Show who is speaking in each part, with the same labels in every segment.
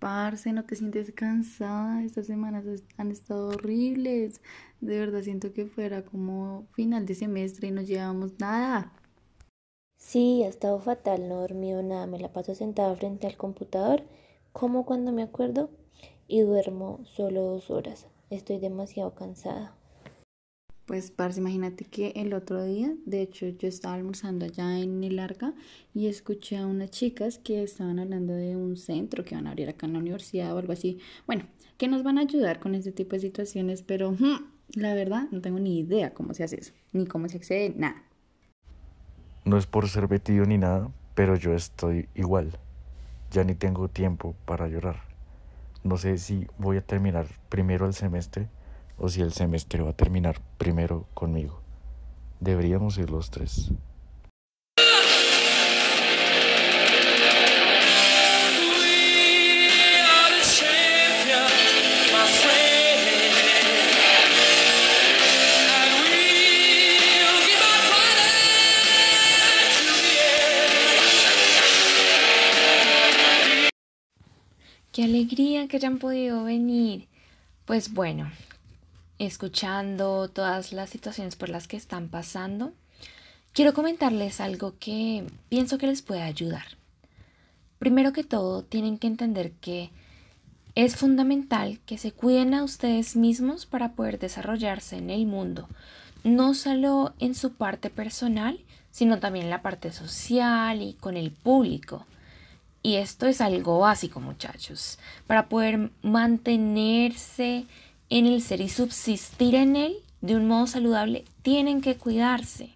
Speaker 1: Parce, ¿no te sientes cansada? Estas semanas han estado horribles. De verdad siento que fuera como final de semestre y no llevamos nada.
Speaker 2: Sí, ha estado fatal, no he dormido nada, me la paso sentada frente al computador, como cuando me acuerdo, y duermo solo dos horas. Estoy demasiado cansada.
Speaker 1: Pues, parce, imagínate que el otro día, de hecho, yo estaba almorzando allá en el Arca y escuché a unas chicas que estaban hablando de un centro que van a abrir acá en la universidad o algo así. Bueno, que nos van a ayudar con este tipo de situaciones, pero hmm, la verdad no tengo ni idea cómo se hace eso, ni cómo se accede, nada.
Speaker 3: No es por ser vetido ni nada, pero yo estoy igual. Ya ni tengo tiempo para llorar. No sé si voy a terminar primero el semestre o si el semestre va a terminar primero conmigo. Deberíamos ir los tres.
Speaker 4: Qué alegría que hayan podido venir. Pues bueno, escuchando todas las situaciones por las que están pasando, quiero comentarles algo que pienso que les puede ayudar. Primero que todo, tienen que entender que es fundamental que se cuiden a ustedes mismos para poder desarrollarse en el mundo, no solo en su parte personal, sino también en la parte social y con el público. Y esto es algo básico, muchachos, para poder mantenerse en el ser y subsistir en él de un modo saludable, tienen que cuidarse.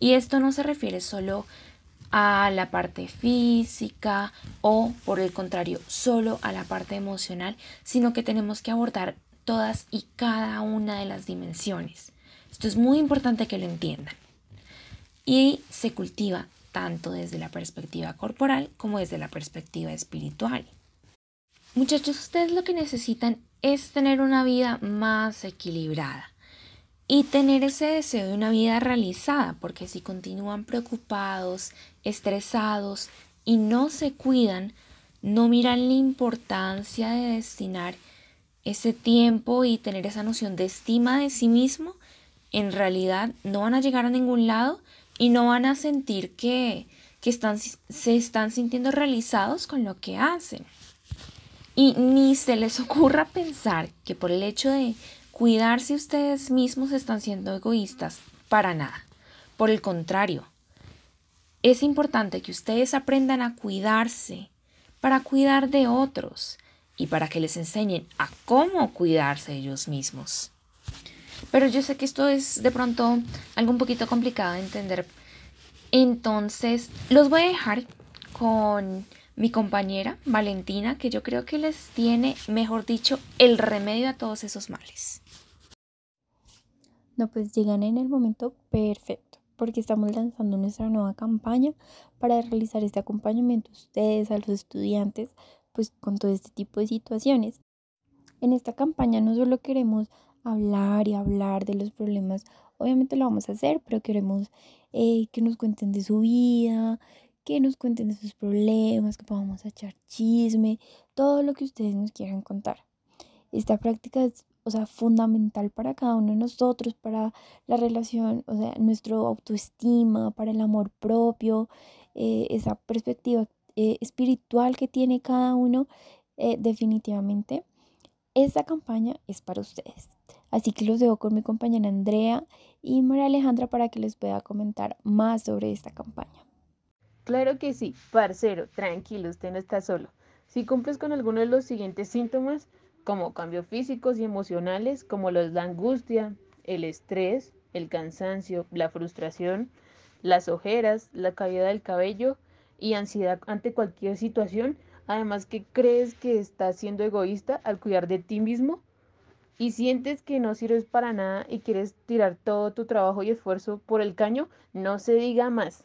Speaker 4: Y esto no se refiere solo a la parte física o, por el contrario, solo a la parte emocional, sino que tenemos que abordar todas y cada una de las dimensiones. Esto es muy importante que lo entiendan. Y se cultiva tanto desde la perspectiva corporal como desde la perspectiva espiritual. Muchachos, ustedes lo que necesitan es tener una vida más equilibrada y tener ese deseo de una vida realizada, porque si continúan preocupados, estresados y no se cuidan, no miran la importancia de destinar ese tiempo y tener esa noción de estima de sí mismo, en realidad no van a llegar a ningún lado y no van a sentir que, que están, se están sintiendo realizados con lo que hacen. Y ni se les ocurra pensar que por el hecho de cuidarse ustedes mismos están siendo egoístas. Para nada. Por el contrario, es importante que ustedes aprendan a cuidarse para cuidar de otros y para que les enseñen a cómo cuidarse ellos mismos. Pero yo sé que esto es de pronto algo un poquito complicado de entender. Entonces, los voy a dejar con mi compañera Valentina, que yo creo que les tiene, mejor dicho, el remedio a todos esos males.
Speaker 5: No, pues llegan en el momento perfecto, porque estamos lanzando nuestra nueva campaña para realizar este acompañamiento a ustedes, a los estudiantes, pues con todo este tipo de situaciones. En esta campaña no solo queremos hablar y hablar de los problemas, obviamente lo vamos a hacer, pero queremos eh, que nos cuenten de su vida, que nos cuenten de sus problemas, que podamos echar chisme, todo lo que ustedes nos quieran contar. Esta práctica es, o sea, fundamental para cada uno de nosotros, para la relación, o sea, nuestro autoestima, para el amor propio, eh, esa perspectiva eh, espiritual que tiene cada uno, eh, definitivamente. Esta campaña es para ustedes. Así que los dejo con mi compañera Andrea y María Alejandra para que les pueda comentar más sobre esta campaña.
Speaker 6: Claro que sí, parcero, tranquilo, usted no está solo. Si cumples con alguno de los siguientes síntomas, como cambios físicos y emocionales, como los la angustia, el estrés, el cansancio, la frustración, las ojeras, la caída del cabello y ansiedad ante cualquier situación, además que crees que estás siendo egoísta al cuidar de ti mismo y sientes que no sirves para nada y quieres tirar todo tu trabajo y esfuerzo por el caño, no se diga más.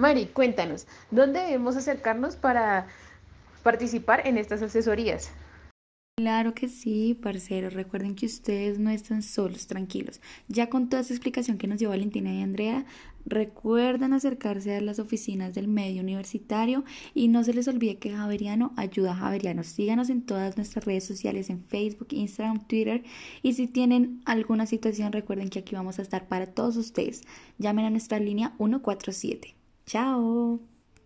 Speaker 6: Mari, cuéntanos, ¿dónde debemos acercarnos para participar en estas asesorías?
Speaker 1: Claro que sí, parceros. Recuerden que ustedes no están solos, tranquilos. Ya con toda esa explicación que nos dio Valentina y Andrea, recuerden acercarse a las oficinas del medio universitario y no se les olvide que Javeriano ayuda a Javeriano. Síganos en todas nuestras redes sociales, en Facebook, Instagram, Twitter. Y si tienen alguna situación, recuerden que aquí vamos a estar para todos ustedes. Llamen a nuestra línea 147. Ciao!